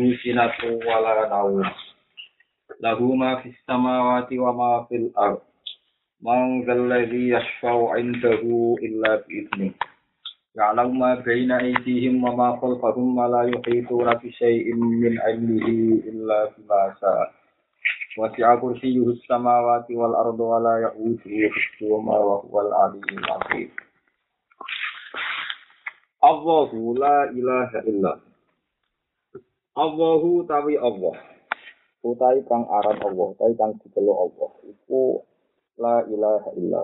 ميسنة ولا نوم له ما في السماوات وما في الأرض من ذا الذي يشفع عنده إلا بإذنه يعلم ما بين أيديهم وما خلفهم ولا يحيطون بشيء من علمه إلا بما شاء وسع كرسيه السماوات والأرض ولا يئوده حفظهما وهو العلي العظيم الله لا إله إلا الله Allahu tawi Allah. Utai kang aran Allah, utai kang dikelo Allah. Iku la ilaha illa.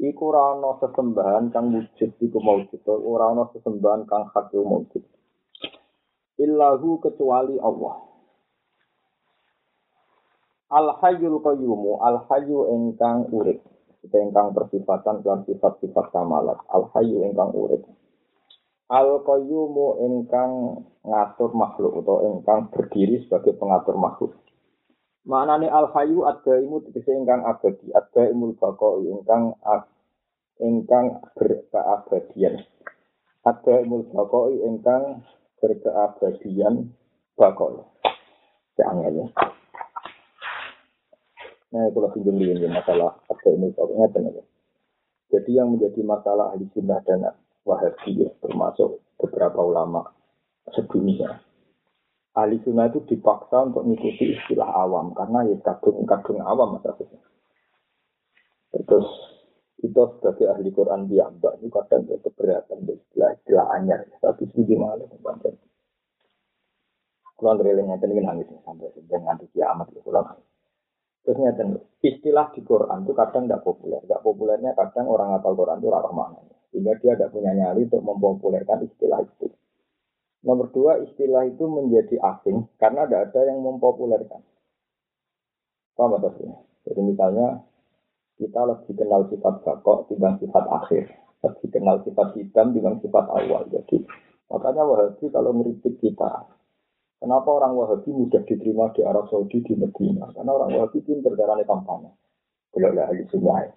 Iku ora ana sesembahan kang wujud iku maujud, ora ana sesembahan kang hak iku maujud. Illahu kecuali Allah. Al hayyul qayyumu, al hayyu ingkang urip. Ingkang persifatan lan sifat-sifat kamalat. Al hayyu ingkang urip. Al qayyumu ingkang ngatur makhluk atau ingkang berdiri sebagai pengatur makhluk. Maknane al hayyu adaimu tegese ingkang abadi, adaimul baqa ingkang ingkang berkeabadian. Adaimul baqa ingkang berkeabadian baqa. Jangan ya. Nah, kalau pinjam masalah adaimul baqa ngeten Jadi yang menjadi masalah ahli sunnah dan Wahabi ya, termasuk beberapa ulama sedunia. Ahli sunnah itu dipaksa untuk mengikuti istilah awam karena ya kadung-kadung awam maksudnya. Terus itu sebagai ahli Quran mbak itu kadang ya keberatan istilah istilah anyar tapi sedih malah banget. Kulon relingnya tadi nangis sampai dengan nanti kiamat ya kulon Terus ngeten, istilah di Quran itu kadang tidak populer. Tidak populernya kadang orang ngapal Quran itu rarah mana. Sehingga dia tidak punya nyali untuk mempopulerkan istilah itu. Nomor dua, istilah itu menjadi asing karena tidak ada yang mempopulerkan. Paham maksudnya? Jadi misalnya kita lebih kenal sifat bakok dibanding sifat akhir. Lebih kenal sifat hitam dibanding sifat awal. Jadi makanya Wahabi kalau ngeritik kita, kenapa orang Wahabi mudah diterima di Arab Saudi di Medina? Karena orang Wahabi pinter darahnya kampanye. Belum ahli sunnah.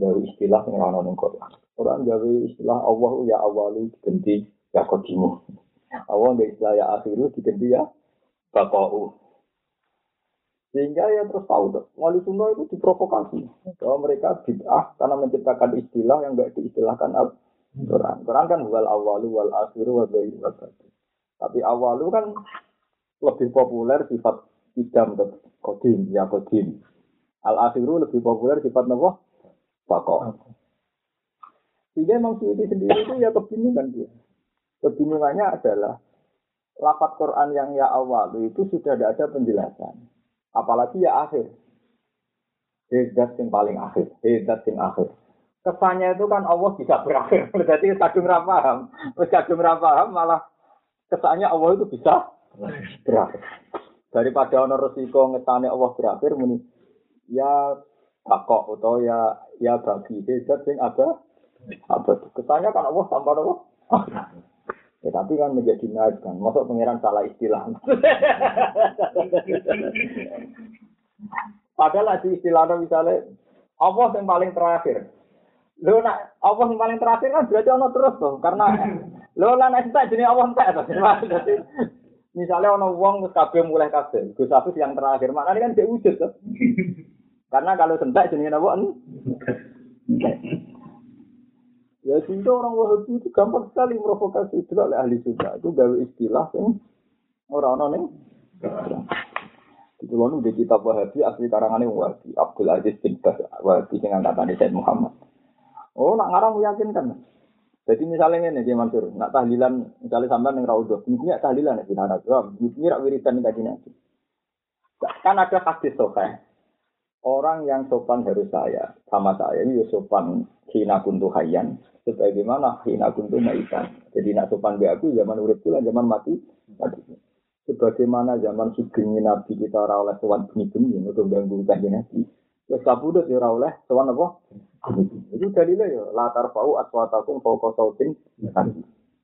Dari istilah yang rana Quran. Quran gawe istilah Allah ya awalu diganti ya kodimu. Allah dari istilah ya akhiru diganti ya bakau. Sehingga ya terus tahu wali sunnah itu diprovokasi. Bahwa mereka bid'ah karena menciptakan istilah yang enggak diistilahkan al Quran. Quran kan wal awalu wal akhiru wal bayi wal Tapi awalu kan lebih populer sifat idam kodim ya kodim. Al akhiru lebih populer sifat nawa bakau. Sehingga memang Suyuti sendiri itu ya kebingungan dia. Kebingungannya adalah lapat Quran yang ya awal itu sudah tidak ada penjelasan. Apalagi ya akhir. Hedat yang paling akhir. Hedat yang akhir. Kesannya itu kan Allah bisa berakhir. Berarti kadung rapaham. Kadung rapaham malah kesannya Allah itu bisa berakhir. Daripada ono resiko ngetane Allah berakhir muni ya bakok atau ya ya bagi hedat yang ada apa itu? Kesannya kan Allah tanpa Allah. Ya, tapi kan menjadi naik kan. Masuk pangeran salah istilah. Padahal di istilahnya misalnya Allah yang paling terakhir. Lo nak Allah yang paling terakhir kan berarti Allah terus tuh. Karena lo lah nak tak jenis Allah Jadi misalnya ono wong wis kabeh mulai kabeh. Gus yang terakhir. Makanya kan dia wujud tuh. Karena kalau sentak jenis apa? Ya sehingga orang Wahabi itu gampang sekali provokasi itu oleh ahli sunnah itu gawe istilah yang orang-orang yang itu lalu di kitab Wahabi asli karangannya Wahabi Abdul Aziz bin Bas Wahabi dengan kata Said Muhammad. Oh nak ngarang meyakinkan. Jadi misalnya ini dia Mansur, nak tahlilan misalnya sampai yang raudhah, ini tahlilan ya bina ini rak wiridan kaji nabi. Kan ada hadis sokai, orang yang sopan harus saya sama saya. Ini sopan hina kuntu hayyan sebagaimana hina kuntu maitan. Jadi nak sopan di aku zaman urip kula zaman mati mati. Sebagaimana zaman sugeng nabi kita ora oleh sowan bengi-bengi untuk ganggu kanjeng nabi. Wis kabudut ya ora oleh sowan apa? Itu dalilnya ya latar fau aswatakum fauqa sautin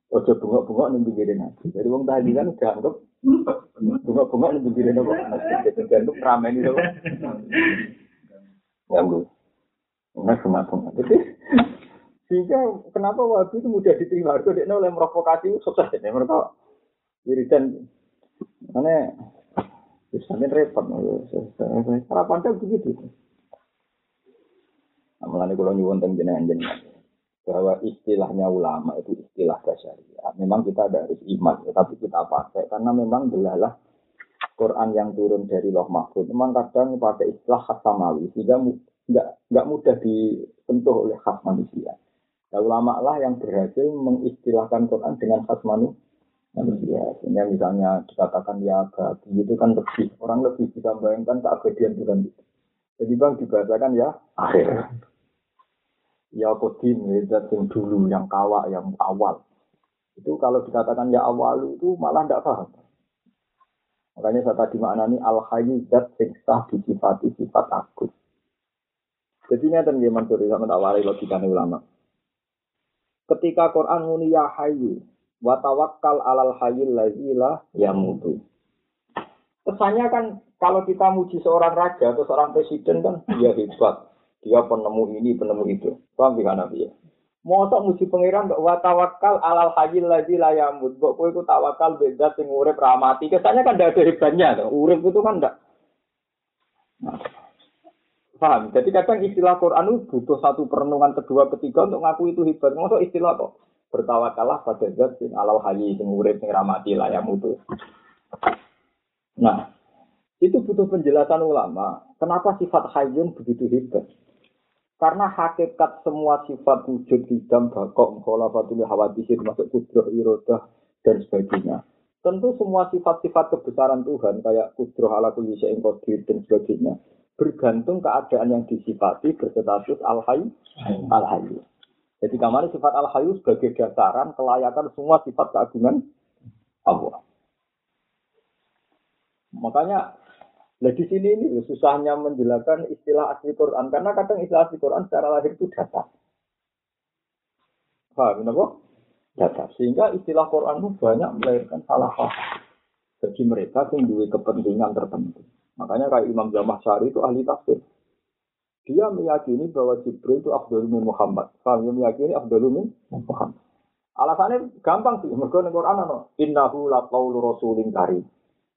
Ojo bungok-bungok ning pinggir nabi. Jadi wong tadi kan udah ning pinggir nabi. Jadi dianggap ramen itu. Ganggu. Nah, semacam. Jadi sehingga kenapa waktu itu mudah diterima? Itu dia oleh provokasi sukses ini mereka wiridan Karena Sampai repot, cara pandang begitu. Nah, mulai kalau nyuwun tentang jenengan bahwa istilahnya ulama itu istilah syariah. Memang kita ada harus iman, tetapi kita pakai karena memang belalah Quran yang turun dari Loh Mahfud. Memang kadang pakai istilah khas samawi sehingga nggak mudah disentuh oleh khas manusia. Nah, ulama lah yang berhasil mengistilahkan Quran dengan khas manusia. Sehingga misalnya dikatakan ya abadi itu kan lebih orang lebih bisa bayangkan keabadian Tuhan itu. Jadi bang dibacakan ya akhir. Ya kodim, ya yang dulu, yang kawak, yang awal. Itu kalau dikatakan ya awal itu malah tidak paham. Makanya saya tadi maknani al hayyu zat sing sah disifati sifat aku. Jadi ini ada yang Mansur sama tak wari logika ulama. Ketika Quran muni ya hayyu, wa tawakkal alal hayyil ladzi la yamutu. Kesannya kan kalau kita muji seorang raja atau seorang presiden kan dia hebat, dia penemu ini, penemu itu. Paham tidak Nabi ya? Mosok muji pangeran kok wa tawakkal alal hayyil ladzi la yamut. Kok kowe iku tawakal beda sing urip ramati. Kesannya kan tidak ada hebatnya tuh. Urip itu kan enggak. Nah, paham? Jadi kadang istilah Quran itu butuh satu perenungan kedua ketiga untuk ngaku itu hebat. Mosok istilah kok bertawakalah pada zat sing alal hayi sing urip sing ramati lah yang mutu. Nah, itu butuh penjelasan ulama. Kenapa sifat hayyun begitu hebat? Karena hakikat semua sifat wujud hidam, bakok, kholafatul hawadisir, masuk kudroh, irodah, dan sebagainya. Tentu semua sifat-sifat kebesaran Tuhan, kayak kudroh ala kulli syai'in qadir dan sebagainya, bergantung keadaan yang disifati berstatus al-hayy, al-hayy. Jadi kamar sifat al-hayu sebagai dasaran kelayakan semua sifat keagungan Allah. Makanya Nah di sini ini susahnya menjelaskan istilah asli Quran karena kadang istilah asli Quran secara lahir itu data. Paham kenapa? Data. Sehingga istilah Quran itu banyak melahirkan salah paham bagi mereka yang kepentingan tertentu. Makanya kayak Imam Syari itu ahli tafsir. Dia meyakini bahwa Jibril itu Abdul min Muhammad. Kami meyakini Abdul Muhammad. Alasannya gampang sih. Mereka di Quran ano. Innahu la qawlu rasulin karim.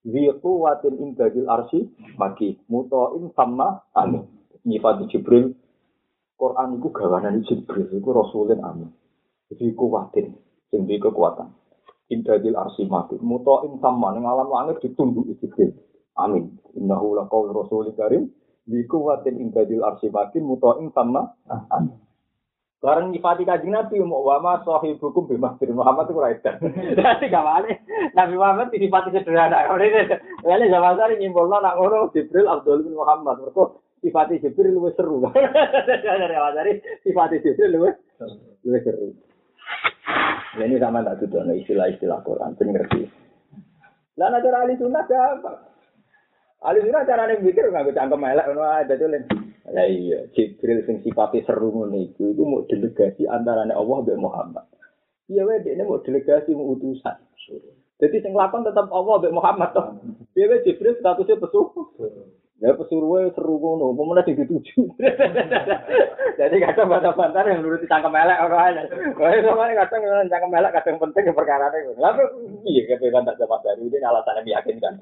Ziqu watin indadil arsi maki. Muto'in sama amin. Nyifati Jibril. Quran itu gawanan Jibril. Itu rasulin amin. Jadi kuwatin. Jadi kekuatan. Indadil arsi maki. Muto'in sama. Yang alam langit ditunduk Jibril. Amin. Innahu la qawlu rasulin karim. Biku watin ingkadil arsimakin muto'in sama. Barang nyifati kajing Nabi, mau wama sohib hukum bimah bin Muhammad itu raidan. Jadi gak balik. Nabi Muhammad disifati sederhana. Ini zaman saya nyimpulnya nak ngono Jibril Abdul bin Muhammad. Mereka sifati Jibril lebih seru. Dari awal dari sifati Jibril lebih lebih seru. Ini sama tak tuh istilah-istilah Quran. Saya ngerti. Lalu ada ahli sunnah apa? Ali cara carane mikir nggak bisa angkem elek ngono ae Ya iya, Jibril sing sifatnya seru ngono iku iku mau delegasi antarane Allah mbek Muhammad. Iya wae dekne mau delegasi mau utusan. Jadi sing lakon tetap Allah mbek Muhammad toh. Piye wae Jibril statusnya pesuruh. Ya pesuruh seru ngono, pemenang di tujuh. Jadi kadang bantah-bantah yang nuruti cangkem elek ora ae. Wah, sama kadang cangkem elek kadang penting perkara ini. Lalu iya ketika tak dari ini alasannya meyakinkan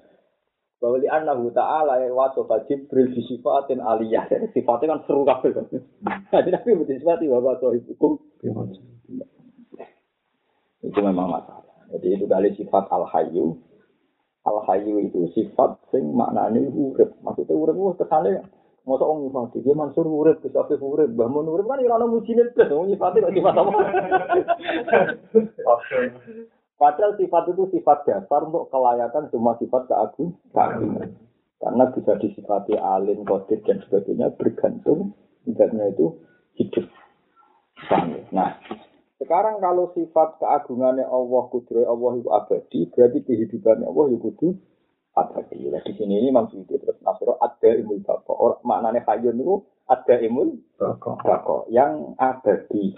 bahwa li annahu ta'ala ya wasofa jibril di sifatin aliyah. Jadi sifatnya kan seru kabel kan jadi nabi butuh sifat bahwa sohib hukum. Itu memang masalah. Jadi itu kali sifat al hayu al hayu itu sifat sing maknanya urip. Maksudnya urip itu kesannya Masa orang nyifati, dia mansur urip, bisa afif urip, bahmun urip kan irana mujinit, orang nyifati kok sifat apa? Padahal sifat itu sifat dasar untuk kelayakan semua sifat keagungan. Karena bisa disifati alim, kodir, dan sebagainya bergantung tidaknya itu hidup. Nah, sekarang kalau sifat keagungannya Allah, kudrai Allah itu abadi, berarti kehidupannya Allah itu kudu abadi. Nah, di sini ini maksudnya terus nasro ada imul bako. Maknanya hayun itu ada imul bako. Yang abadi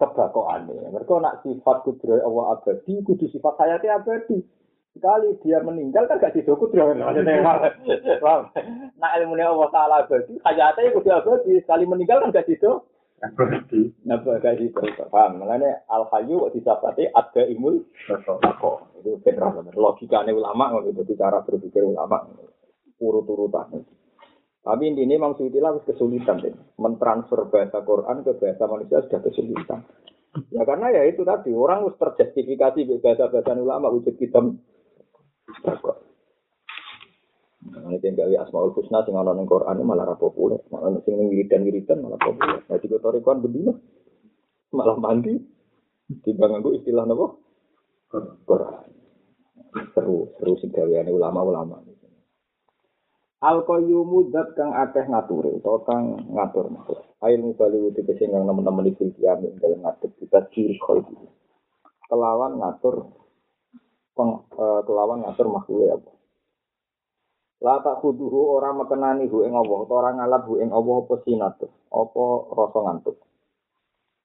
kebakoane. Mereka nak sifat kudroy Allah abadi, kudu sifat hayati abadi. Sekali dia meninggal kan gak sido kudroy. Nah ilmunya Allah Ta'ala abadi, hayatnya kudu abadi. Sekali meninggal kan gak sido Napa gaji terus paham. Makanya al hayu kok disabati ada toko. Itu benar benar logikanya ulama ngono itu cara berpikir ulama urut-urutan. Tapi intinya Imam Suyuti lah kesulitan deh. mentransfer bahasa Quran ke bahasa manusia sudah kesulitan. Ya karena ya itu tadi orang harus terjustifikasi bahasa-bahasa ulama wujud hitam. Nah, ini gawe asmaul husna sing ana ning Quran malah ra populer, malah sing ning wiridan-wiridan malah populer. Nah, tiga torikon bendina malah mandi timbang nganggo istilah napa? Quran. Seru, seru sing gaweane ulama-ulama. Al qayyumu dat kang akeh ngatur utawa kang ngatur makhluk. Ail mubali wuti sing kang teman-teman iki kiam dalam ngatur kita ciri koi. Kelawan ngatur peng, uh, kelawan ngatur makhluk ya. La tak kuduhu orang mekenani hu ing Allah, utawa ora ngalap hu ing Allah apa sinatu, apa rasa ngantuk.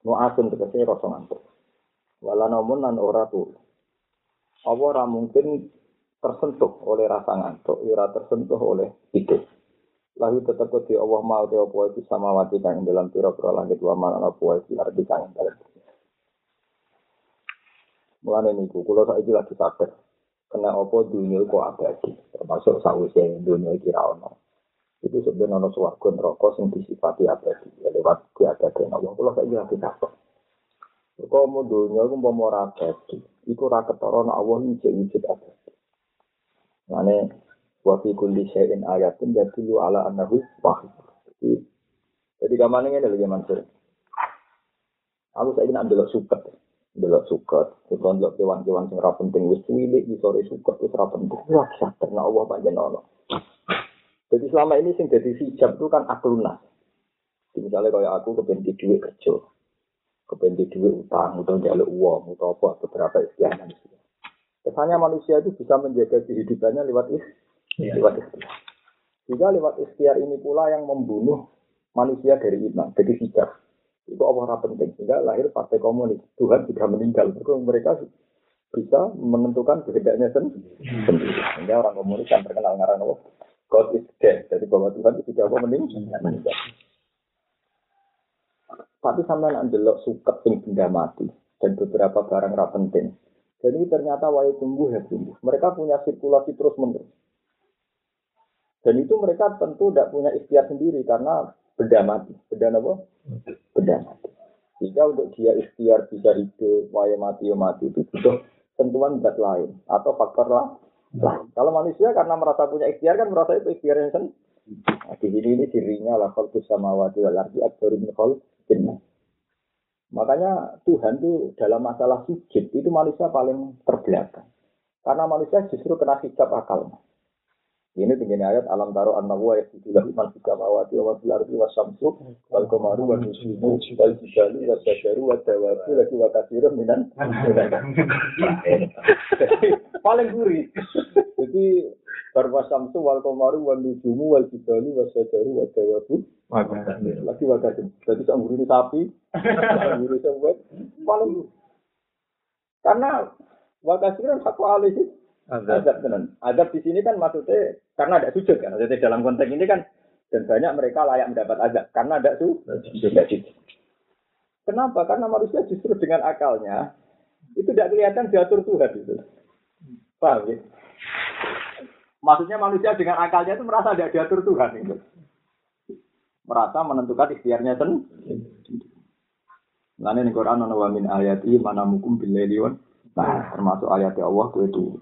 Nu asun tegese rasa ngantuk. Wala namun lan ora tu. Apa ora mungkin tersentuh oleh rasa ngantuk, ya ora tersentuh oleh itu. Lalu tetap di Allah mau te apa itu sama wati kang dalam pira-pira langit wa mal apa itu arti kang dalam. Mulane niku kula saiki lagi sadar kena apa dunia kok abadi termasuk sausnya dunia ono. Itu sebenarnya ono suwargo neraka sing disifati abadi ya lewat keabadian Allah. Kalau saya jadi takut kok mau dunia aku mau mau abadi itu rakyat orang Allah ini wujud abadi mana waktu kulli syai'in ayatin jadi lu ala anahu wahid jadi jadi kamarnya ini lagi mansur aku saya ingin ambil suket delok suket, utawa delok kewan-kewan sing ora penting wis cilik di sore suket wis ora penting. Wah, karena Allah panjen ono. Jadi selama ini sing jadi hijab itu kan akluna. Misalnya kayak aku kepengen duit kerja, kepengen duit utang, atau jalur uang, atau apa beberapa istilah. Kesannya manusia itu bisa menjaga kehidupannya lewat is, ya. lewat ikhtiar. Juga lewat ikhtiar ini pula yang membunuh manusia dari iman, jadi hijab. Itu Allah penting. Sehingga lahir partai komunis. Tuhan sudah meninggal. Mereka bisa menentukan kehendaknya sendiri. Sehingga orang komunis yang terkenal ngarang Allah. God is dead. Jadi bahwa Tuhan itu sudah meninggal. Tapi sama nak jelok suket sing benda mati dan beberapa barang ra penting. Jadi ternyata wae tumbuh ya tumbuh. Mereka punya sirkulasi terus menerus. Dan itu mereka tentu tidak punya ikhtiar sendiri karena benda mati. Benda apa? Benda mati. Jika untuk dia ikhtiar bisa hidup, waya mati, ya mati itu butuh tentuan zat lain atau faktor lah. Nah, kalau manusia karena merasa punya ikhtiar kan merasa itu ikhtiarnya sendiri. Nah, di sini ini dirinya lah kalau wadi wal arti akbaru min Makanya Tuhan itu dalam masalah sujud itu manusia paling terbelakang. Karena manusia justru kena hijab akalnya. Ini begini ayat alam taro anna wa yasidu lahu man fis samawati wa fil ardi wa samsu wal qamaru wa nujumu wal jibalu wa syajaru wa dawabu lagi wa katsirun minan paling gurih. Jadi barwa samsu wal qamaru wa nujumu wal jibalu wa syajaru wa dawabu lagi wa katsirun. Jadi sak gurih sapi, gurih sapi paling karena wa katsirun hak alih Azab. Azab tenan. Azab di sini kan maksudnya karena ada sujud kan. Jadi dalam konteks ini kan dan banyak mereka layak mendapat azab karena ada sujud. Kenapa? Karena manusia justru dengan akalnya itu tidak kelihatan diatur Tuhan itu. Paham ya? Maksudnya manusia dengan akalnya itu merasa tidak diatur Tuhan itu. Merasa menentukan ikhtiarnya sendiri. Lain di Quran ana wa min ayati mana mukum bil Nah, termasuk ayat Allah itu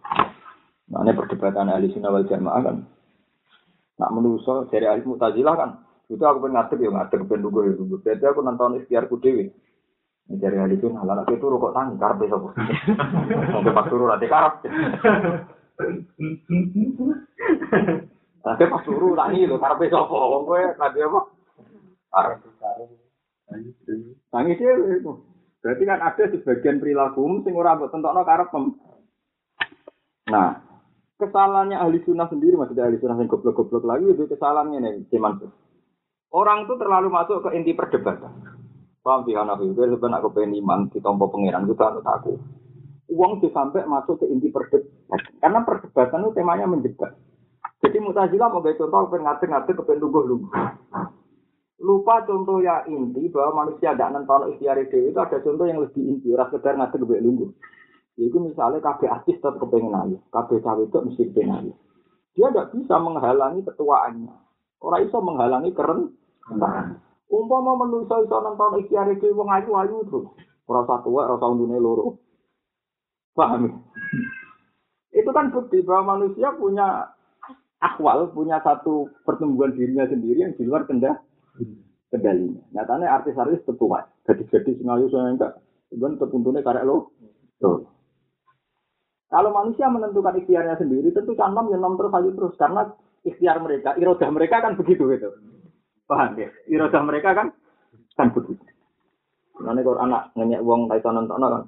Nah, ini perdebatan ahli sunnah wal jamaah kan. Nak menuso dari ahli mutazilah kan. Itu aku pengen ngadep ya ngadep pengen dulu ya. Jadi aku nonton ikhtiarku dewi. Dari ahli sunnah, lah itu rokok tangi karpe sopo. Sampai pas turu nanti karep. Nanti pas turu tangi lo karpe sopo. Wong kowe nanti apa? Tangi sih itu. Berarti kan ada sebagian perilaku sing ora mbok tentokno karep. Nah, kesalahannya ahli sunnah sendiri maksudnya ahli sunnah yang goblok-goblok lagi itu kesalahannya nih cuman orang itu terlalu masuk ke inti perdebatan. Paham sih anak itu sebenarnya aku pengen iman di tompo pangeran itu tak aku. Uang tuh sampai masuk ke inti perdebatan. Karena perdebatan itu temanya menjebak jadi mutazilah mau contoh pengen ngatur ngatur kepengen lugu lugu lupa contoh ya inti bahwa manusia tidak nonton ikhtiar dewi itu ada contoh yang lebih inti ras sekedar ngadeg lebih lungguh Yaitu misalnya KB artis tetap kepengen ayu, KB cawe itu mesti kepengen ayu. Dia tidak bisa menghalangi ketuaannya. Orang iso menghalangi keren. Umpama manusia iso nonton ikhtiar dewi wong ayu ayu terus. Rasa tua, rasa undune loro. Paham? Itu kan bukti bahwa manusia punya akwal, punya satu pertumbuhan dirinya sendiri yang di luar kendah kendalinya. Nyatanya artis-artis tetua, gadis-gadis ngayu saya enggak, cuman tertuntunnya karek lo. Kalau manusia menentukan ikhtiarnya sendiri, tentu kan nom ya nom terus aja terus karena ikhtiar mereka, irodah mereka kan begitu gitu. Paham ya? Irodah mereka kan kan begitu. Nanti kalau anak nanya uang kaitan nonton kan,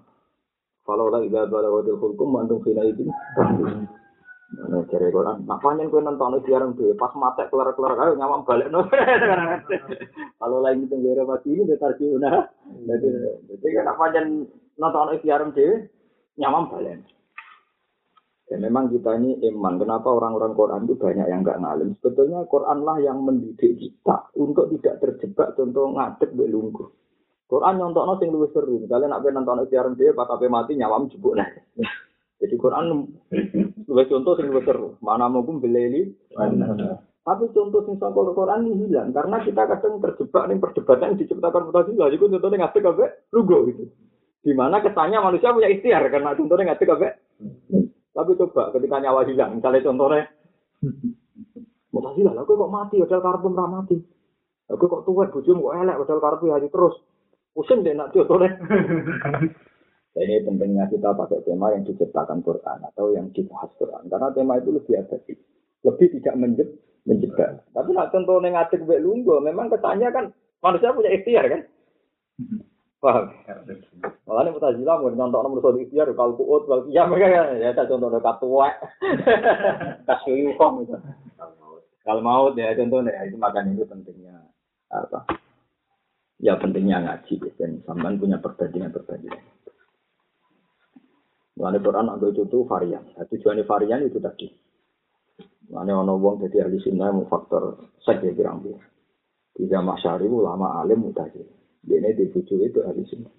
kalau lagi gak balawadil hukum, mantung fina itu. Nah, cari Quran. Nah, panjang kue nonton itu jarang tuh. Pas mata keluar keluar ayo nyamam balik no. Kalau lain itu nggak mati ini dia tarik nah. Jadi, jadi kan panjang nonton itu jarang tuh nyamam balik. Ya memang kita ini iman. Kenapa orang-orang Quran itu banyak yang nggak ngalim? Sebetulnya Quran lah yang mendidik kita untuk tidak terjebak contoh ngadeg belunggu. Quran nyontokno sing luwih seru. Misalnya nak nonton jarang dia, pas mati nyawam jebuk nah. Jadi Quran Dua contoh sing seru. Mana mungkin beleli. Tapi contoh sing saka Quran ini hilang karena kita kadang terjebak nih perdebatan yang diciptakan Mu'tazilah. Jadi contohnya ngasih kabe lugu gitu. Di mana kesannya manusia punya ikhtiar karena contohnya ngasih kabe. Tapi coba ketika nyawa hilang, misalnya contohnya Mu'tazilah, aku kok mati, padahal karpet ora mati. Aku kok tua, bujum kok elek, padahal karpet hari terus. Pusing deh nak contohnya. Ini pentingnya kita pakai tema yang diciptakan Quran atau yang dibahas Quran. Karena tema itu lebih efektif. Lebih tidak menjeb, menjebak. Tapi nak contoh yang ngadeg bek lunggo, memang kesannya kan manusia punya ikhtiar kan? Paham? Malah ini mutazila mau nyontok nomor satu ikhtiar, kalau kuut, kalau iya mereka ya saya contoh dekat tua, kasih kok gitu. Kalau mau ya contohnya itu makan itu pentingnya apa? Ya pentingnya ngaji dan sampean punya perbandingan-perbandingan. Mulane Quran anggo itu tuh varian. Nah, tujuannya varian itu tadi. Mulane ono wong jadi ahli sunnah mau faktor saja kirang dia. Tidak masyari ulama alim mutazil. Ini dibujuk itu ahli sunnah.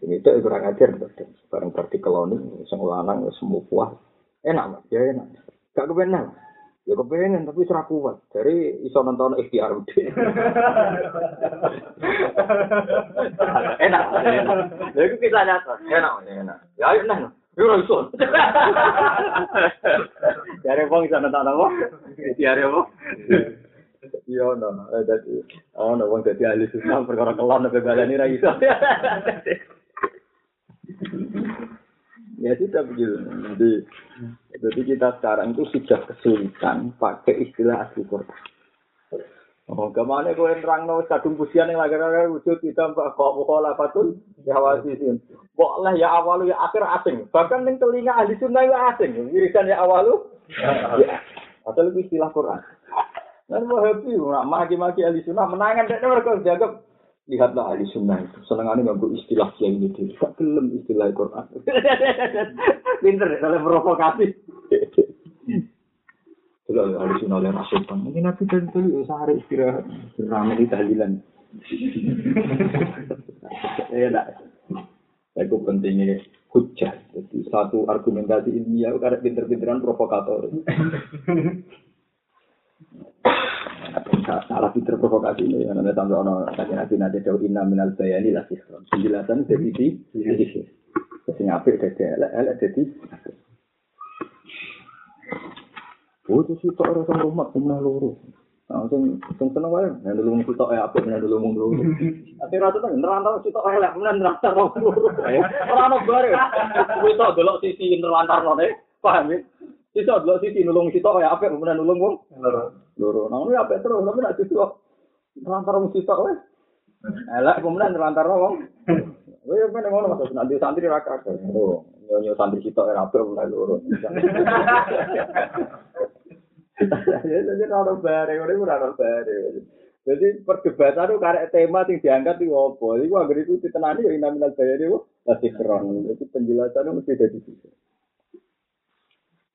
Ini itu kurang ajar bareng berarti keloni, sing lanang semua puas. Enak, ya enak. Gak kebenar. Ya kepengen tapi serah kuat. Dari iso nonton ikhtiar udah. enak, enak. Ya itu kita nyata. Enak, enak. Ya enak. Ya ora iso. Dari wong iso nonton apa? Ikhtiar apa? Iya, no. Eh, dadi, oh, no, wong dadi ahli susah perkara kelon nek balani ra iso. Ya sudah begitu. Jadi, jadi kita sekarang itu sudah kesulitan pakai istilah asli Quran. Oh, ke mana kau yang terang no kadung pusian yang lagi lagi wujud kita mbak kok mukola patun ya wasisin. Boleh ya awalu ya akhir asing. Bahkan yang telinga ahli sunnah ya asing. Wirisan ya awalu. Ya. Atau lebih istilah Quran. Dan mau happy, maki-maki ahli sunnah menangan. Dan mereka jaga lihatlah ahli sunnah itu. Senengannya nggak istilah kiai ini dia gak gelem istilah Quran. Pinter ya kalau provokasi. Kalau ahli sunnah oleh rasulullah mungkin aku dan tuh sehari istirahat. Ramai di tahlilan. Ya enggak itu pentingnya hujah. Jadi satu argumentasi ilmiah karena pinter-pinteran provokator salah fitur provokasi ini yang nanti sampai ono sakit nanti nanti jauh inna minal bayani lah sih penjelasan dari di sing apik dadi elek elek dadi Oh, itu sih tak rasa rumah punya loro. Langsung sing seneng wae, nek dulu mung sitok ya apik nek dulu mung loro. Ati rata ta nerantar sitok elek, men nerantar loro. Ora ono bare. Kuwi tok delok sisi nerantar ne, paham ya? Iso delok sisi nulung sitok ya apik, men nulung wong. loro. Nang ya apik terus, tapi nek disuwak lantar wong sitok wae. Elek kemudian lantar wong. Kowe yo pengen ngono Mas, nanti santri ra kakek. Oh, nyonya santri sitok ora apik mulai loro. Jadi ora bare, ora ora bare. Jadi perdebatan itu karek tema yang diangkat itu apa? Iku agar itu ditenani ya nominal bayar itu masih keren. Jadi penjelasannya mesti dari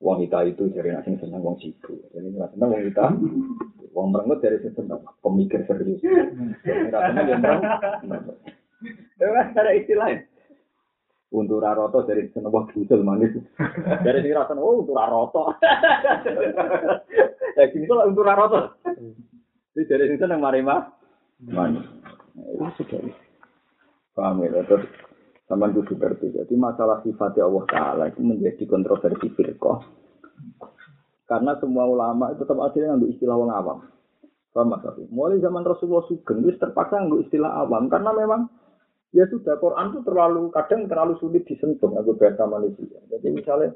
kita itu dari nasi seneng wong sibuk. Jadi nggak seneng wong kita. Wong merengut dari sini seneng pemikir serius. Nggak seneng yang merengut. Ada istilahnya. Untuk raroto dari seneng wong busel manis. Dari sini rasanya oh untuk raroto. Ya gini kalau untuk raroto. Jadi dari sini seneng marima manis. Itu sudah. Paham ya? Terus sama kudu ngerti. Jadi masalah sifatnya Allah Ta'ala itu menjadi kontroversi firqah. Karena semua ulama itu tetap akhirnya ngambil istilah orang awam. Paham Mas? Mulai zaman Rasulullah Sugeng itu terpaksa ngambil istilah awam. Karena memang ya sudah Quran itu terlalu kadang terlalu sulit disentuh aku bahasa manusia. Jadi misalnya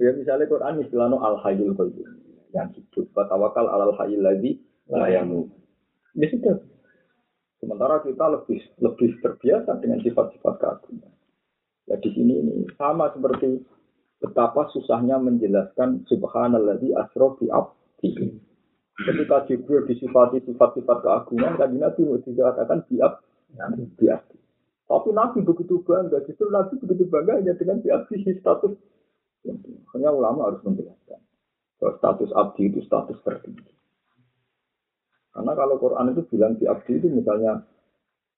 ya misalnya Quran istilahnya al hayyul qayyum yang hidup. Tawakal alal hayyul ladzi la. Ya sudah. Sementara kita lebih lebih terbiasa dengan sifat-sifat keagungan. Ya di sini ini sama seperti betapa susahnya menjelaskan subhanalladzi asra bi abdi. Ketika Jibril disifati sifat-sifat keagungan, kan Nabi dikatakan bi abdi. Tapi Nabi begitu bangga, justru Nabi begitu bangga hanya dengan bi abdi status. Hanya ulama harus menjelaskan status abdi itu status tertinggi. Karena kalau Quran itu bilang di abdi itu misalnya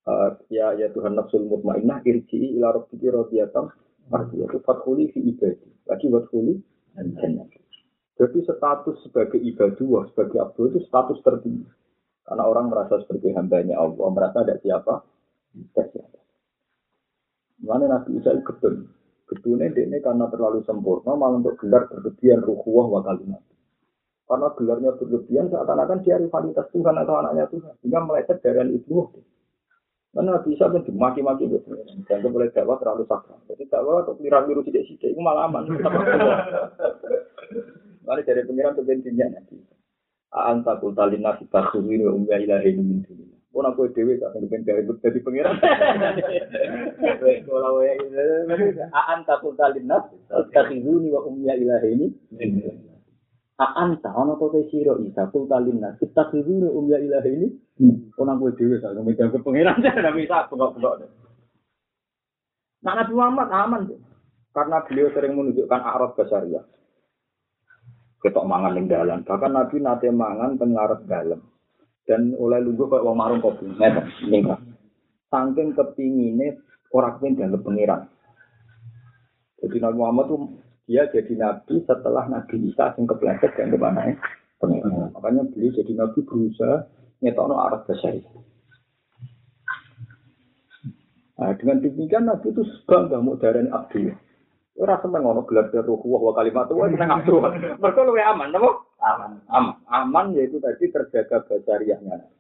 uh, ya ya Tuhan nafsul mutmainnah irji'i ila rabbiki radiyatan itu fathuli fi ibadi. Lagi fathuli. Jadi status sebagai ibadah, sebagai abdi itu status tertinggi. Karena orang merasa sebagai hambanya Allah, merasa ada siapa? Tidak siapa. Mana Nabi Isa gedun. Gedunnya ini karena terlalu sempurna, malah untuk gelar berlebihan ruhuwah wa kalimat. Karena gelarnya berlebihan seakan-akan dia rivalitas Tuhan atau anaknya Tuhan. Sehingga meleset dari itu. Karena bisa kan dimaki-maki gitu. Dan boleh dakwah terlalu sakral. Jadi dakwah atau pilihan biru tidak sidik itu malah aman. Lalu dari pengiran ke bensinnya nanti. Anta kultalin nasi ini umya ilahi min dunia. Oh, aku dewi tak pengen dari dari pengiran. Kalau ya, anta kultalin nasi takhizuni wa umya ilahi ini. Anta ana to sira isa kul kalina kita kiri um ya ilahi ini orang kowe dhewe sak megang ke pangeran ora bisa bengok-bengok. Nah Nabi Muhammad aman. Karena beliau sering menunjukkan arah basaria. Ketok mangan ning dalan, bahkan Nabi nate mangan teng ngarep dalem. Dan oleh lungguh kok wong marung kopi. Ngeten, ning Saking kepingine ora kepen dalem pangeran. Jadi Nabi Muhammad tuh dia jadi nabi setelah Nabi Isa yang kepleset dan ke mana ya. Makanya beliau jadi nabi berusaha nyetokno arah besar Nah, dengan demikian Nabi itu bangga mau darah abdi. Ora seneng ngono gelar ruh wa kalimat wa seneng abdi. Mergo luwe aman, napa? Aman. Aman. Aman yaitu tadi terjaga basariahnya.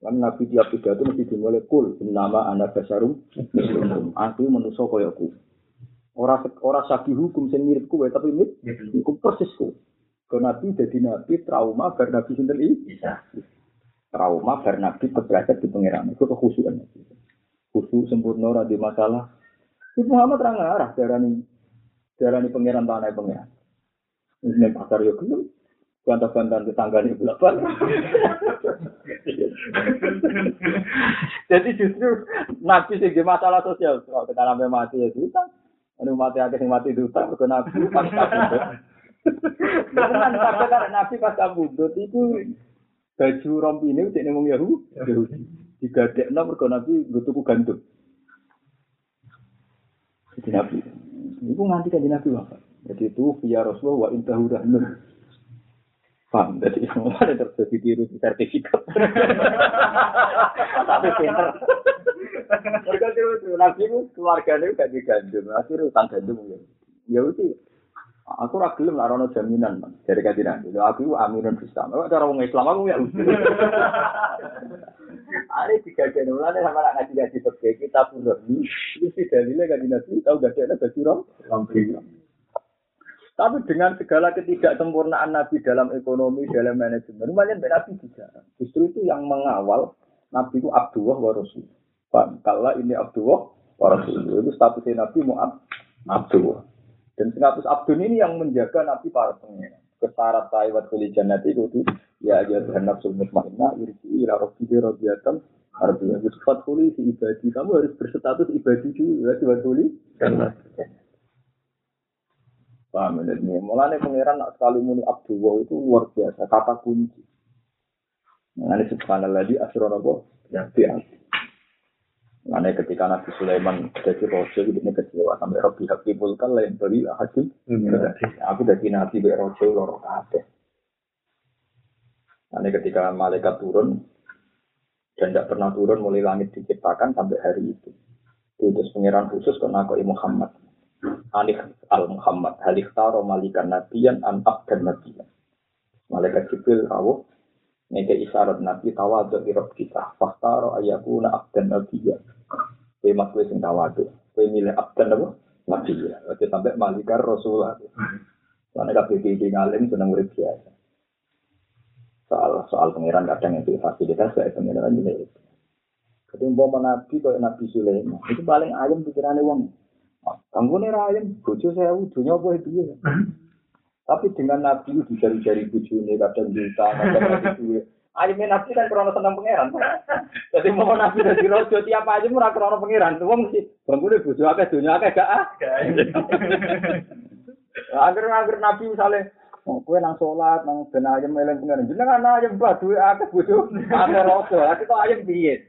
Kan Nabi tiap pidato mesti dimulai kul nama anak basarum. Aku manusia koyoku. Ora ora sabi hukum sing mirip kowe tapi mirip hukum persis kowe. Ke nabi jadi nabi trauma bar nabi sinten iki? Trauma bar nabi keberatan di pangeran. Itu kekhusukan nabi. Khusus sempurna ora di masalah. Ibu Muhammad ra ngarah darani darani pangeran tanah pangeran. Ini pasar yo gelem. Bantah-bantahan tetangganya belakang. Jadi justru nabi sing masalah sosial. Kalau tekan mati ya susah. Anu mati akeh sing mati duta mergo nabi pas kabudut. Tenan kabeh karena nabi pas kabudut iku baju rompine cek ning wong Yahudi. Digadekno mergo nabi nggo tuku gandum. Jadi nabi. Iku nganti kan nabi wafat. Jadi itu via Rasulullah wa intahu rahnun. Paham, jadi ada terjadi tiru di sertifikat. Tapi pinter. Mereka itu nabi itu keluarganya gak digandum, akhirnya utang gandum ya. Ya itu, aku ragilem lah rono jaminan man. Dari kaji nabi, aku aminun Islam. Aku cara orang Islam aku ya udah. Ada tiga jenulan sama anak ngaji ngaji pergi kita pun ini. Itu sih dalilnya kaji nabi tahu gak ada baju rom. Tapi dengan segala ketidaksempurnaan Nabi dalam ekonomi, dalam manajemen, lumayan Nabi juga. Justru itu yang mengawal Nabi itu Abdullah wa Rasul. Kalau ini Abdullah Rasul. Itu statusnya Nabi Mu'ab Abdullah. Dan status Abdul ini yang menjaga Nabi para pengen. Kesarat taiwat kulijan nanti itu ya aja Tuhan nafsu mutmainnah irji ila rabbi radiyatan artinya sifat kuli si ibadi kamu harus berstatus ibadi juga sifat kuli Paham ya? Ini mulanya pangeran nak sekali muni Abdullah itu luar biasa, kata kunci. Nah, ini subhanallah di asrono kok, ya biasa. Mana ketika Nabi Sulaiman jadi rojo itu ini kecewa sampai Robi Hakimul kan lain beri hakim. Aku jadi Nabi be rojo loro kabeh. Mana ketika malaikat turun dan tidak pernah turun mulai langit diciptakan sampai hari itu. Itu pengiran khusus ke Nabi Muhammad. Alif al Muhammad halif taro malikan nabiyan an dan nabiyan. Malaikat Jibril rawuh Nege isyarat nabi tawadu irab kita. Faktaro ayakuna abdan nabiyan. Kue mas kue sing tawadu. Kue milih abdan apa? Nabiyan. Oke sampai malikar Rasulullah. Karena kabeh iki ngalim seneng urip biasa. Soal soal pangeran kadang itu fasilitas kayak pangeran ini. Jadi mau nabi kayak Nabi Sulaiman itu paling ayam pikirannya wong. Kamu nih ayam, bojo saya udunya apa ya. Tapi dengan Nabi itu jari-jari bujune kadang juta, kadang Nabi Ayamnya Nabi kan krono seneng pangeran. Jadi mau Nabi dari rojo tiap aja murah krono pangeran. Tuh wong bangku deh bujuk akeh dunia akeh gak ah. Agar Nabi misalnya Oh, kue nang sholat, nang ben ayam meleng pengen. Jenengan ayam buat duit akeh bojo, akeh rojo. Lagi kok ayam piye?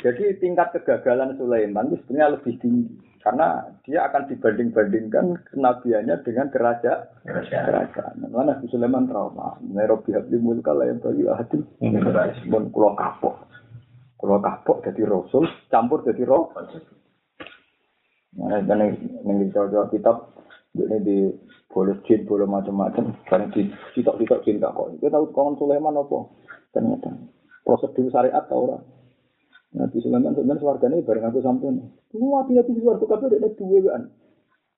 Jadi tingkat kegagalan Sulaiman itu sebenarnya lebih tinggi karena dia akan dibanding-bandingkan kenabiannya dengan kerajaan. Kerajaan. Mana Nabi Sulaiman trauma. Nairobi habli mulka yang bagi hati. Pun kulo kapok. Kulo kapok jadi rasul, campur jadi roh. Nah, dan ini jauh kitab ini di boleh jin, boleh macam-macam. Karena di citok-citok cinta kok. Kita tahu kawan Sulaiman apa? Ternyata prosedur syariat tau orang. Nabi Sulaiman sebenarnya suarganya bareng aku sampai. Semua hati hati suarga kabeh ada dua kan.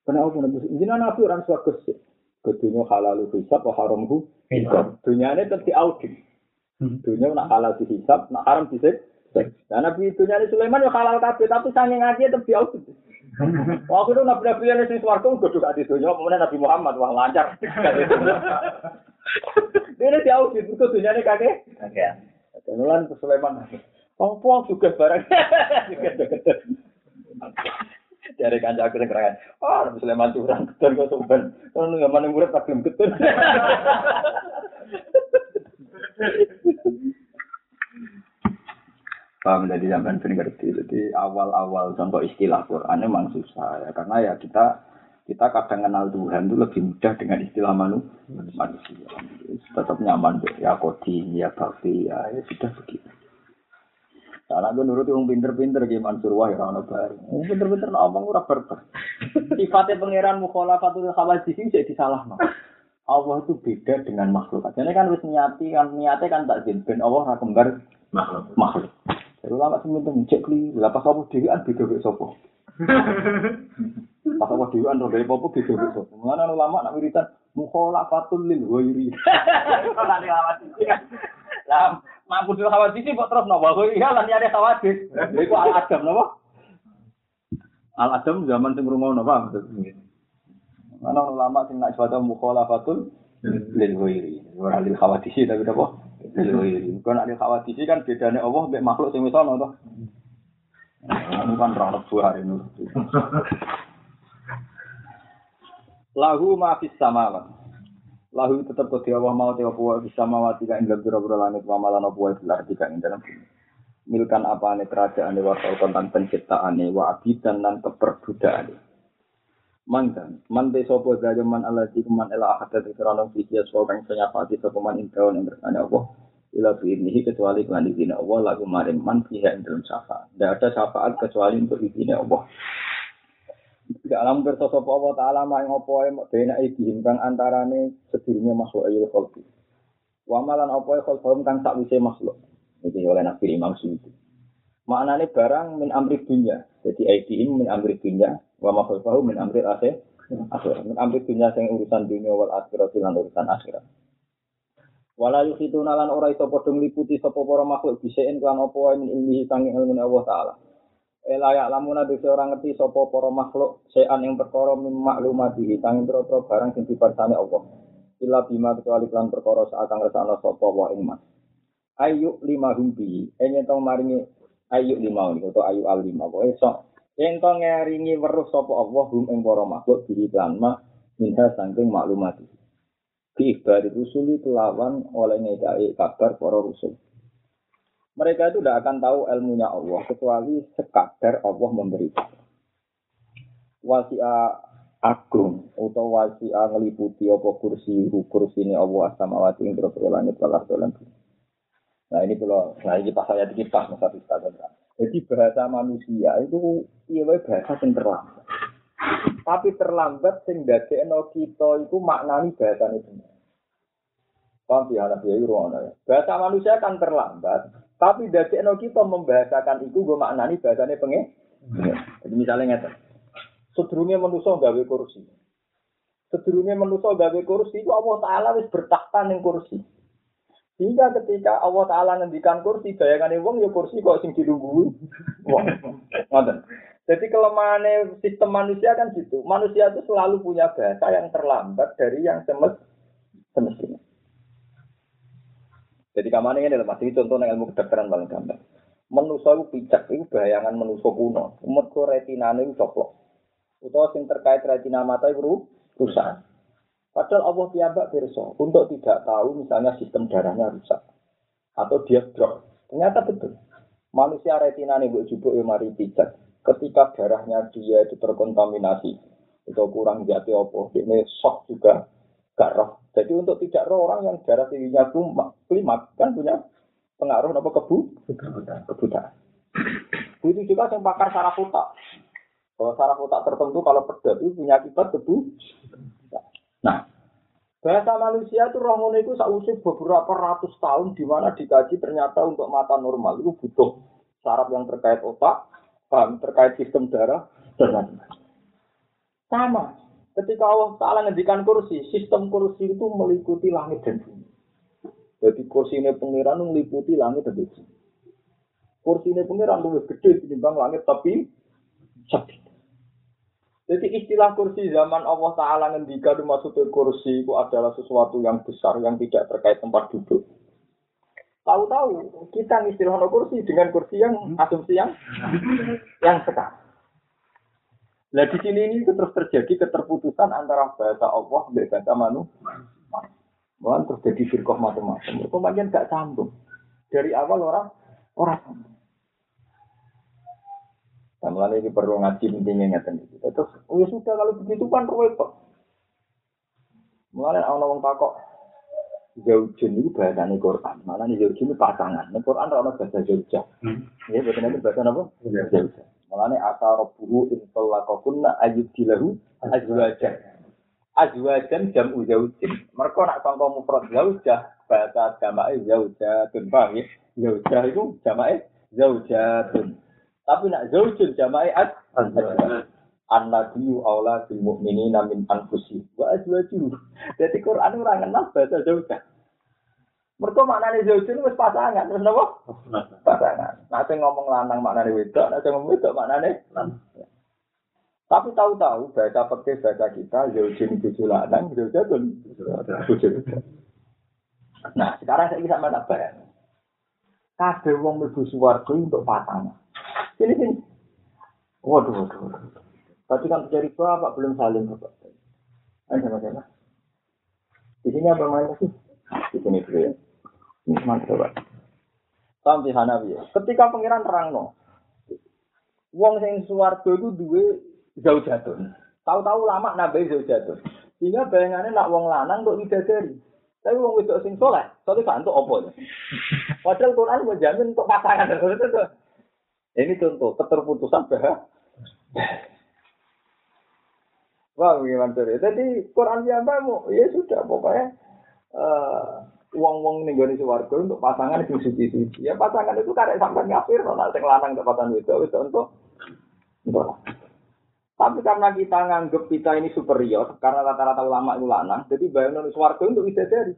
Karena aku nabi jinan nabi orang suarga sih. Kedunya halal hisab atau haram hu hisab. Dunia ini tetap audit. Hmm. Dunia nak halal hisab, nak haram hisab. Nah nabi dunia ini Sulaiman ya halal kabeh tapi sange ngaji tetap audit. Waktu itu nabi nabi yang di suarga udah juga di dunia. Kemudian Nabi Muhammad wah lancar. Dia di audit itu dunia ini kakek. Kakek. Kemudian Sulaiman. Apa juga barang juga deket. Dari kanca aku kerangan. Oh, Nabi Sulaiman curang ketur kok sumben. Kalau nggak mana murid tak belum ketur. Paham jadi zaman sering ngerti. Jadi awal-awal contoh istilah Quran memang susah ya karena ya kita kita kadang kenal Tuhan itu lebih mudah dengan istilah manu, manusia. Tetap nyaman ya kodi, ya bakti, ya, ya sudah begitu. Karena gue nuruti orang pinter-pinter di Mansur Wah ya orang baru. Wong pinter-pinter nak omong ora berber. Sifatnya pangeran mukhalafatul khawadisi jadi salah no. Allah itu beda dengan makhluk. Jadi kan harus niati kan niatnya kan tak ben Allah ora kembar makhluk. Makhluk. Jadi lama sementing cek li, lah pas apa dhewean beda mek sapa. Pas apa dhewean dari popo beda sapa. Mana ulama nak wiritan mukhalafatul lil ghairi. Ora dilawati. Lah mampu dulu khawatir kok terus nopo kok iya lan ada khawatir. Iku al adam nopo al adam zaman sing rumah nopo mana ulama sing nak suatu mukhalafatul lil ghairi. Ora lil khawatir tapi apa? Lil ghairi. Kok nak lil khawatir kan bedane Allah mbek makhluk sing wis ana to kan ra hari ini. Lahu ma fis samawati lahu tetap kodi Allah mau tiwa puwa bisa mawati ka ing biro-biro langit wa malan apa belar jika ing dalam milkan apa ane kerajaan wa tentang penciptaan wa abidan dan keperbudakan Mangkan, man de sopo daya man ala di man ela ahad dari kerana fikir sopo kang senyapati sopo man intaun yang bersanya Allah ila biinihi kecuali kelan izin Allah lagu marim man ing dalam syafaat. Tidak ada syafaat kecuali untuk izin Allah. Tidak alam kersa sapa Allah taala mak ing apa ae bena iki kang antarane sedurunge makhluk ayul khalqi. Wa malan apa ae khalqum kang sakwise makhluk. Iki oleh Nabi Imam Suyuti. Maknane barang min amri dunya. Jadi aidihim min amri dunya wa makhluk min amri akhir. Akhir. Min amri dunya sing urusan dunia wal akhirat lan urusan akhirat. Wala yukhituna lan ora iso padha ngliputi sapa para makhluk bisaen kan apa min ilmihi sanging ilmu Allah taala. Elayak lamuna dese orang ngerti sapa para makhluk sean yang perkara mim maklumati tanging barang sing diparsane Allah. Ila bima kecuali lan perkara saakang resana sapa wa ing mas. Ayu lima humbi, enye tong maringi ayu lima ini atau ayu al lima. Pokoke sok Yang to ngeringi weruh sapa Allah hum ing para makhluk diri lan ma minha saking maklumat. Di ibadi rusul itu lawan oleh ngedai kabar para rusul. Mereka itu tidak akan tahu ilmunya Allah kecuali sekadar Allah memberi. Wasi'a agung atau wasi'a ngeliputi apa kursi kursi ini Allah asamawati ing boro langit wal ardi Nah ini kalau nah ini pas saya di pas masa Jadi bahasa manusia itu iya bahasa yang terlambat. Tapi terlambat sing dadekno kita itu maknani bahasa itu. Paham ya, anak ya, Bahasa manusia kan terlambat, tapi dadekno kita membahasakan itu gue maknani bahasanya pengen. Jadi misalnya ngeten. Sedurunge manusia gawe kursi. Sedurunge manusia gawe kursi itu Allah Taala wis bertakhta ning kursi. Hingga ketika Allah Ta'ala ngendikan kursi, bayangan wong ya kursi kok sing dilungguhi. Wong. Jadi kelemahan sistem manusia kan gitu. Manusia itu selalu punya bahasa yang terlambat dari yang semestinya. Jadi kamane ini adalah masih contoh ilmu kedokteran paling gampang. Manusia itu pijak, itu bayangan manusia kuno. Mereka retinane itu coplok. Utawa sing terkait retina mata itu rusak. Padahal Allah piyambak berso untuk tidak tahu misalnya sistem darahnya rusak atau dia drop. Ternyata betul. Manusia retina nih bu jubuk ya mari pijat. Ketika darahnya dia itu terkontaminasi atau kurang jati opo, ini shock juga gak roh. Jadi untuk tidak roh orang yang darah tingginya klimak kan punya pengaruh apa kebu kebutaan. Itu juga yang pakar saraf otak. Kalau saraf otak tertentu kalau pedas itu punya akibat kebu Nah, bahasa manusia itu roh itu sausi beberapa ratus tahun di mana dikaji ternyata untuk mata normal itu butuh syarat yang terkait otak, paham, terkait sistem darah, dan lain-lain. Sama, ketika Allah Ta'ala ngendikan kursi, sistem kursi itu meliputi langit dan bumi. Jadi kursi ini pengiran meliputi langit dan bumi. Kursi ini pengiran lebih gede dibanding langit tapi sakit. Jadi istilah kursi zaman Allah Ta'ala ngendika maksudnya kursi itu adalah sesuatu yang besar yang tidak terkait tempat duduk. Tahu-tahu kita istilah kursi dengan kursi yang hmm. asumsi yang yang sekarang. Nah di sini ini terus terjadi keterputusan antara bahasa Allah dan bahasa manusia. Malah terus jadi firqah macam-macam. Kemudian gak sambung. Dari awal orang orang sambung. Nah, mulai ini perlu ngaji intinya ngeten itu. Terus, oh ya sudah kalau begitu kan repot. Mulai orang orang takok Zaujun itu bahasa nih Quran. Malah nih Zaujun itu pasangan. Nih Quran rana bahasa Zaujah. Hmm. Ya, bahasa itu bahasa apa? Zaujah. Malah nih asa robuhu intolakokunna ayub dilahu azwajan. Azwajan jam uzaujin. Mereka nak sangka mufrad zaujah. Bahasa jama'i zaujah. Paham ya? Zaujah itu jama'i zaujatun. Tapi nak zaujul jama'i ad An-Nabiyu aula bil mu'minina min anfusi wa azwaju. Jadi Quran ora kenal bahasa zaujah. Mereka maknanya zaujul wis pasangan, terus napa? Pasangan. Nah, sing ngomong lanang maknanya wedok, nah sing ngomong wedok maknanya lanang. Tapi tahu-tahu bahasa pakai bahasa kita zaujin bojo lanang, zaujatun bojo Nah, sekarang saya bisa mana bayang. Kabeh wong mlebu swarga untuk pasangan. Sini sini. Waduh, waduh, waduh. Tadi kan terjadi bapak belum saling bapak. Ayo sama sama. Di sini apa mainnya sih? Di sini dulu ya. Mantap coba. Sampai Hanafi ya. Ketika pangeran terang no, Wong sing suwargo itu jauh jatuh. Tahu-tahu lama nabi jauh jatuh. Sehingga bayangannya nak wong lanang untuk widadari. Tapi wong wedok sing soleh, soalnya kan untuk opo. Padahal Quran menjamin untuk pasangan. Ini contoh keterputusan bahasa. Wah, gimana? Jadi Quran yang ya sudah pokoknya uang-uang nih gue warga untuk pasangan itu suci-suci. Ya pasangan itu karena sampai ngafir, nona sing lanang pasangan itu itu untuk. Tapi karena kita nganggep kita ini superior, karena rata-rata ulama itu lanang, jadi bayangan warga untuk dari.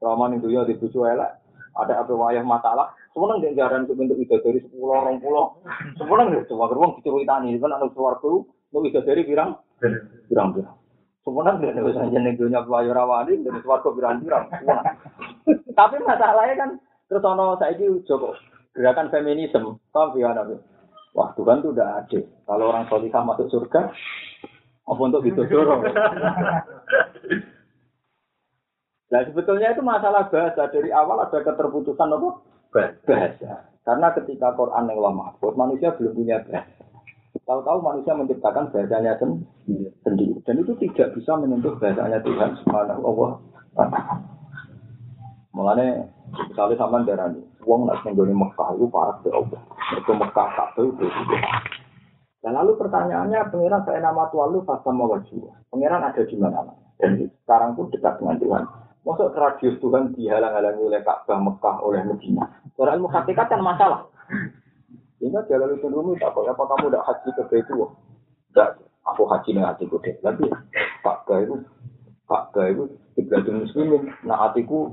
Roman itu ya dibujuk elek, ada apa wayah masalah, Semuanya nggak jaran untuk bentuk dari sepuluh orang pulau. Semuanya nggak coba gerbang diceritani kan anak suwargo untuk dari birang birang Semuanya nggak ada saja nih dunia pelayu rawani dari suwargo birang birang. Tapi masalahnya kan terus ono saya itu Joko gerakan feminisme, paham ya nabi? Wah, Tuhan itu udah adil. Kalau orang solihah masuk surga, apa untuk ditodorong? Nah sebetulnya itu masalah bahasa. Dari awal ada keterputusan apa? Bahasa. Karena ketika Quran yang lama manusia belum punya bahasa. Tahu-tahu manusia menciptakan bahasanya sendiri. Dan itu tidak bisa menyentuh bahasanya Tuhan Subhanahu wa taala. Mulane misalnya sama darah ini, uang nak menggoni Mekah itu parah ke Allah. Itu Mekah satu itu. Dan lalu pertanyaannya, pangeran saya nama Tuhan lu pas sama wajib. Pangeran ada di mana? Dan sekarang pun dekat dengan Tuhan. Masuk radius Tuhan dihalang-halangi oleh Ka'bah Mekah oleh Medina. Soal ilmu hakikat kan masalah. Sehingga jalan itu dulu tak apa kamu tidak haji ke Baitul Tidak, aku haji dengan hatiku deh. Tapi Ka'bah itu Ka'bah itu kiblatul muslimin. Nah hatiku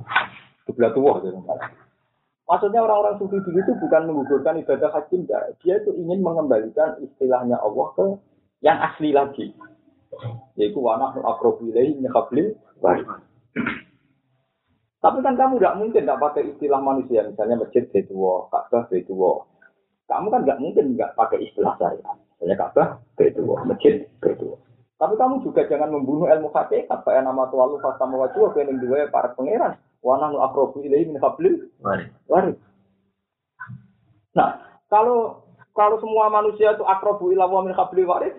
kiblatul wah Maksudnya orang-orang sufi dulu itu bukan menggugurkan ibadah haji, enggak. Dia itu ingin mengembalikan istilahnya Allah ke yang asli lagi. Yaitu wanah akrobu ilaihi Tapi kan kamu tidak mungkin tidak pakai istilah manusia, misalnya masjid itu, Ka'bah itu. Kamu kan nggak mungkin nggak pakai istilah saya. Misalnya Ka'bah itu, masjid itu. Tapi kamu juga jangan membunuh ilmu hakikat, kayak nama Tuhan lu fasa mewajib, yang dua para pangeran. Wana nu akrobu ilahi min hablil warid. Nah, kalau kalau semua manusia itu akrobu ilahi min hablil warid,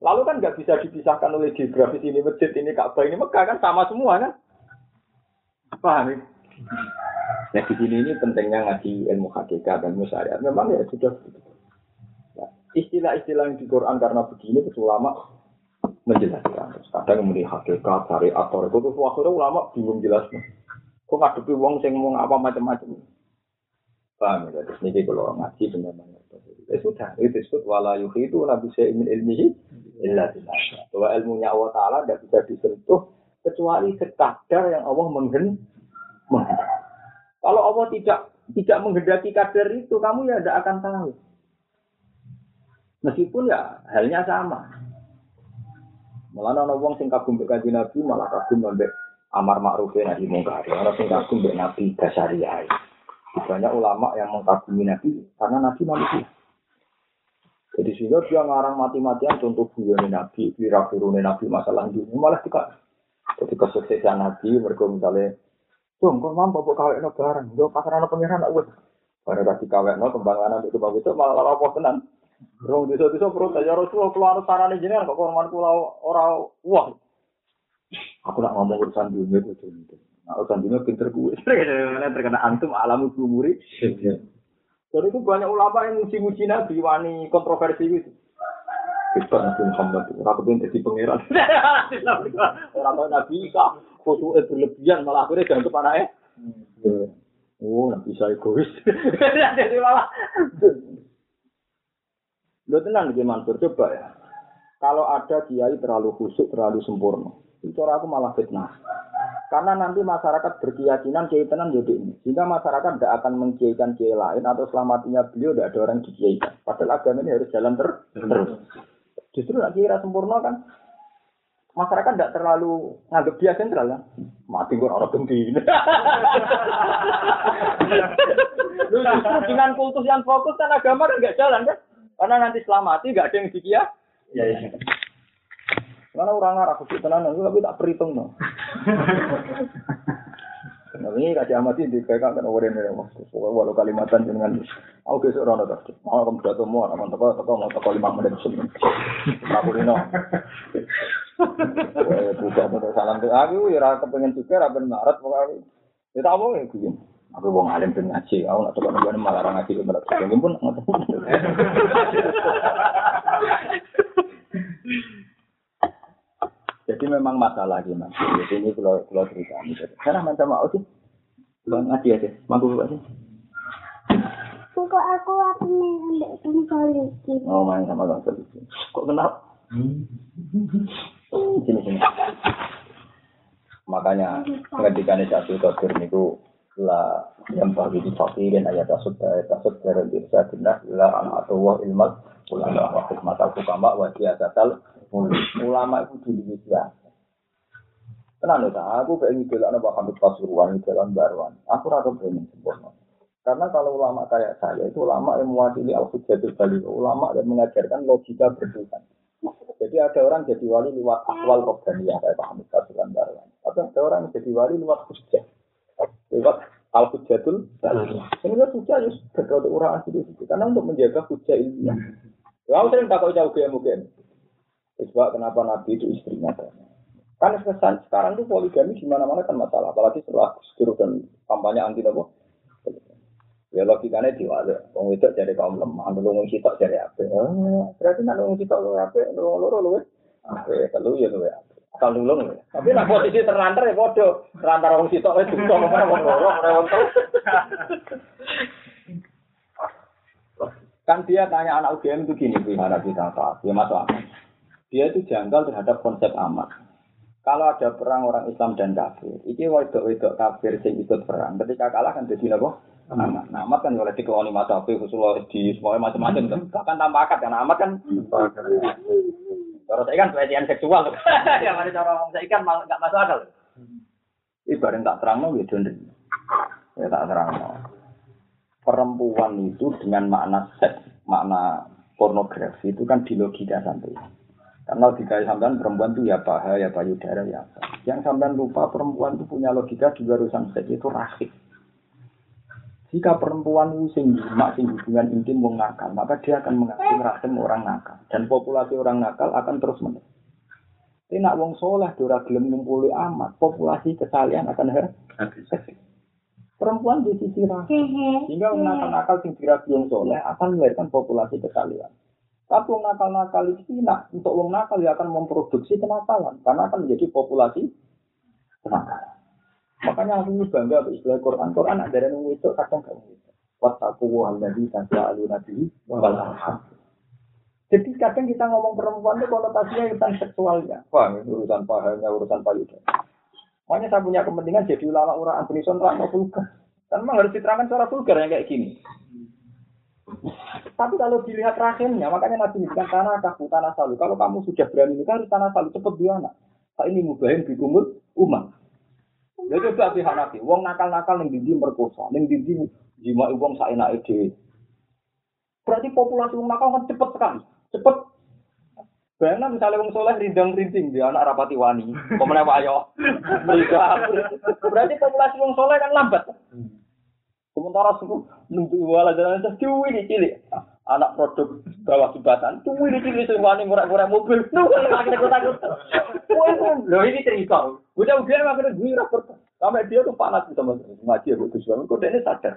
lalu kan nggak bisa dipisahkan oleh geografis ini masjid ini Ka'bah ini Mekah kan sama semua kan? Paham ya? Nah di sini ini pentingnya ngaji ilmu hakikat dan ilmu syariat. Memang ya sudah begitu. Istilah-istilah yang di Quran karena begini itu ulama menjelaskan. Kadang kemudian hakikat, syariat, atau itu tuh akhirnya ulama bingung jelasnya. Kok ngadepi wong sing ngomong apa macam-macam. Paham ya? Terus ini kalau ngaji benar-benar. Ya sudah, itu disebut wala itu nabi saya ingin ilmihi illa Bahwa ilmunya Allah Ta'ala tidak bisa disentuh kecuali sekadar yang Allah menghendaki kalau Allah tidak tidak menghendaki kadar itu, kamu ya tidak akan tahu. Meskipun ya halnya sama. Malah ana wong sing kagum mbek kanjeng Nabi malah kagum mbek amar ma'ruf nahi mungkar. Ana sing kagum mbek Nabi Basyariah. Banyak ulama yang mengkagumi Nabi karena Nabi manusia. Jadi sehingga dia ngarang mati-matian contoh buyone Nabi, kira Nabi masalah dunia malah tidak. Jadi kesuksesan Nabi mereka misalnya Dong, kok mampu buat kawin no bareng. Yo pasar anak pengiran aku. Bareng kasih kawin no kembang anak itu bagus itu malah apa tenan. Rong desa desa perut aja Rasulullah keluar sarane jenengan kok korban kula ora wah. Aku nak ngomong urusan dunia itu itu. Nah, urusan dunia pinter gue. terkena antum alamu umuri. Jadi itu banyak ulama yang muji-muji Nabi, wani kontroversi gitu. Kita Nabi Muhammad, orang itu jadi pangeran. Orang tahu Nabi Isa, foto itu berlebihan, malah akhirnya gantung anaknya. Oh, Nabi Isa egois. Jadi malah. Lo tenang nih Mansur, coba ya. Kalau ada kiai terlalu khusyuk, terlalu sempurna, itu aku malah fitnah. Karena nanti masyarakat berkeyakinan kiai tenan jadi ini. Sehingga masyarakat tidak akan mengkiaikan kiai lain atau selamatinya beliau tidak ada orang dikiaikan. Padahal agama ini harus jalan ter terus. Justru nak kira sempurna kan masyarakat tidak terlalu nganggap dia sentral kan. Mati gue orang benci. Justru dengan kultus yang fokus kan agama kan nggak jalan kan. Karena nanti selamati nggak ada yang dikia. Ya, ya. Karena orang Arab khusus tenan tapi tak perhitung no. Nah, ini kasih amati di kayak kan orang ini mas. Walau kalimatan dengan aku besok orang ada. Mau kamu jatuh mau, mau toko toko mau toko lima menit sebelum. Aku ini no. Bukan untuk salam tuh. Aku ya rasa pengen juga, rasa marat pokoknya. Ya tak mau ya begini. Aku mau ngalim dan ngaji. Aku nggak coba nungguin malah ngaji ke berat. Mungkin pun tahu. Jadi memang masalah gimana? Jadi ini kalau kalau cerita ini. Karena macam mau sih, bang ngaji aja, mampu bapak sih. Kok aku aku main ambil polisi. Oh main sama bang polisi. Kok kenal? Sini sini. Makanya ketika nih satu kotor niku la yang bagi di fakirin ayat tasud ayat tasud dari bisa tindak la anak atau wah ilmat ulama wa hikmat al hukama wa siyasatal ulama itu dulu biasa. Tenang ya, aku pengen jalan apa Hamid Pasuruan, jalan Baruan. Aku rasa pengen sempurna. Karena kalau ulama kayak saya itu ulama yang mewakili al-hujjatul baligh, ulama yang mengajarkan logika bertuhan. Jadi ada orang jadi wali lewat akwal robbaniyah kayak Pak Hamid Kasulan Darwan. Tapi ada orang jadi wali lewat hujjah. Lewat al-hujjatul baligh. Ini kan hujjah ya sudah untuk orang asli itu. Karena untuk menjaga hujjah ilmiah. Lalu sering takut jauh ke mungkin. Sebab kenapa Nabi itu istrinya Kan kesan sekarang itu poligami di mana-mana kan masalah. Apalagi setelah Gus dan kampanye anti apa. Ya logikanya diwale. Wong itu jadi kaum lemah, nulung sitok jadi apa? berarti nak nulung sitok lu apa? Nulung loro lu apa? Kalau ya lu ya. Kalau nulung ya. Tapi nak posisi terlantar ya bodoh. Terlantar wong sitok itu tuh mana wong loro, wong Kan dia tanya anak UGM itu gini, gimana kita tahu? Ya masuk akal. Dia itu janggal terhadap konsep amat. Kalau ada perang orang Islam dan kafir, ini wedok-wedok kafir yang ikut perang. Ketika kalah kan jadi apa? Amat. Nah, amat kan oleh dikeloni mata khusus di semuanya macam-macam kan. Bahkan tanpa akad kan amat kan. Kalau saya kan pelecehan seksual. ya mari cara ngomong saya kan nggak masuk akal. Ibarat tak terang mau gitu. Ya tak terang Perempuan itu dengan makna seks, makna pornografi itu kan di logika sampai. Karena logika sampean perempuan itu ya paha, ya payudara, ya apa. Yang sampean lupa perempuan itu punya logika juga urusan seks itu rahim. Jika perempuan itu sing mak sing hubungan intim wong nakal, maka dia akan mengaku rahim orang nakal dan populasi orang nakal akan terus menerus. Tapi nak wong soleh dora gelem ngumpuli amat, populasi kesalian akan habis. Perempuan di sisi rahim, sehingga wong nakal-nakal sing dirabi wong soleh akan melahirkan populasi kesalian. Tapi wong nakal-nakal itu nak untuk wong nakal ya akan memproduksi kenakalan karena akan menjadi populasi kenakalan. Makanya aku bangga istilah Quran. Quran ada yang itu kadang kamu itu. Wattaku alladzi tasyalu nabi wal Jadi kadang kita ngomong perempuan itu konotasinya tentang seksualnya. Wah, itu urusan pahanya, urusan payudara. Makanya saya punya kepentingan jadi ulama orang Antonison terang vulgar. Kan memang harus diterangkan secara vulgar yang kayak gini. Tapi kalau dilihat rahimnya, makanya Nabi kan tanah kaku, tanah salu. Kalau kamu sudah berani ini harus tanah salu, cepat dia anak. Pak ini mubahin dikumul umat. Ya coba pihak nabi, wong nakal-nakal ning dindi merkosa, ning dindi jima wong saenake dhewe. Berarti populasi wong nakal kan cepet sekali, cepet. Bayangkan misalnya wong soleh rindang rinting dia anak rapati wani, pemenang ayo. Berarti populasi wong soleh kan lambat. Sementara suku nunggu wala jalan itu cilik cilik anak produk bawah jembatan. Tuh ini cilik semuanya murah-murah mobil. Tuh akhirnya gue takut. Loh ini cerita. Udah udah makanya gue rapor sampai dia tuh panas gitu mas. Ngaji ya Gus Bang. Kok dia sadar?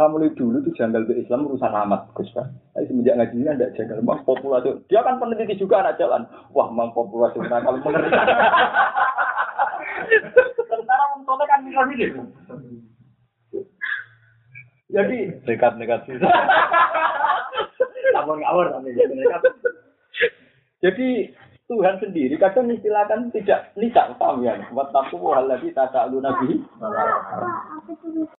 Kamu mulai dulu tuh janggal ke Islam urusan amat Gus Bang. Tapi semenjak ngaji ini ada janggal. Bang populasi dia kan peneliti juga anak jalan. Wah mang populasi nakal mengerti tentara mentola kan bisa jadi nekat sih. Ngawur tapi Jadi Tuhan sendiri kadang istilahkan tidak lisan paham ya. Wataku hal lagi tak nabi.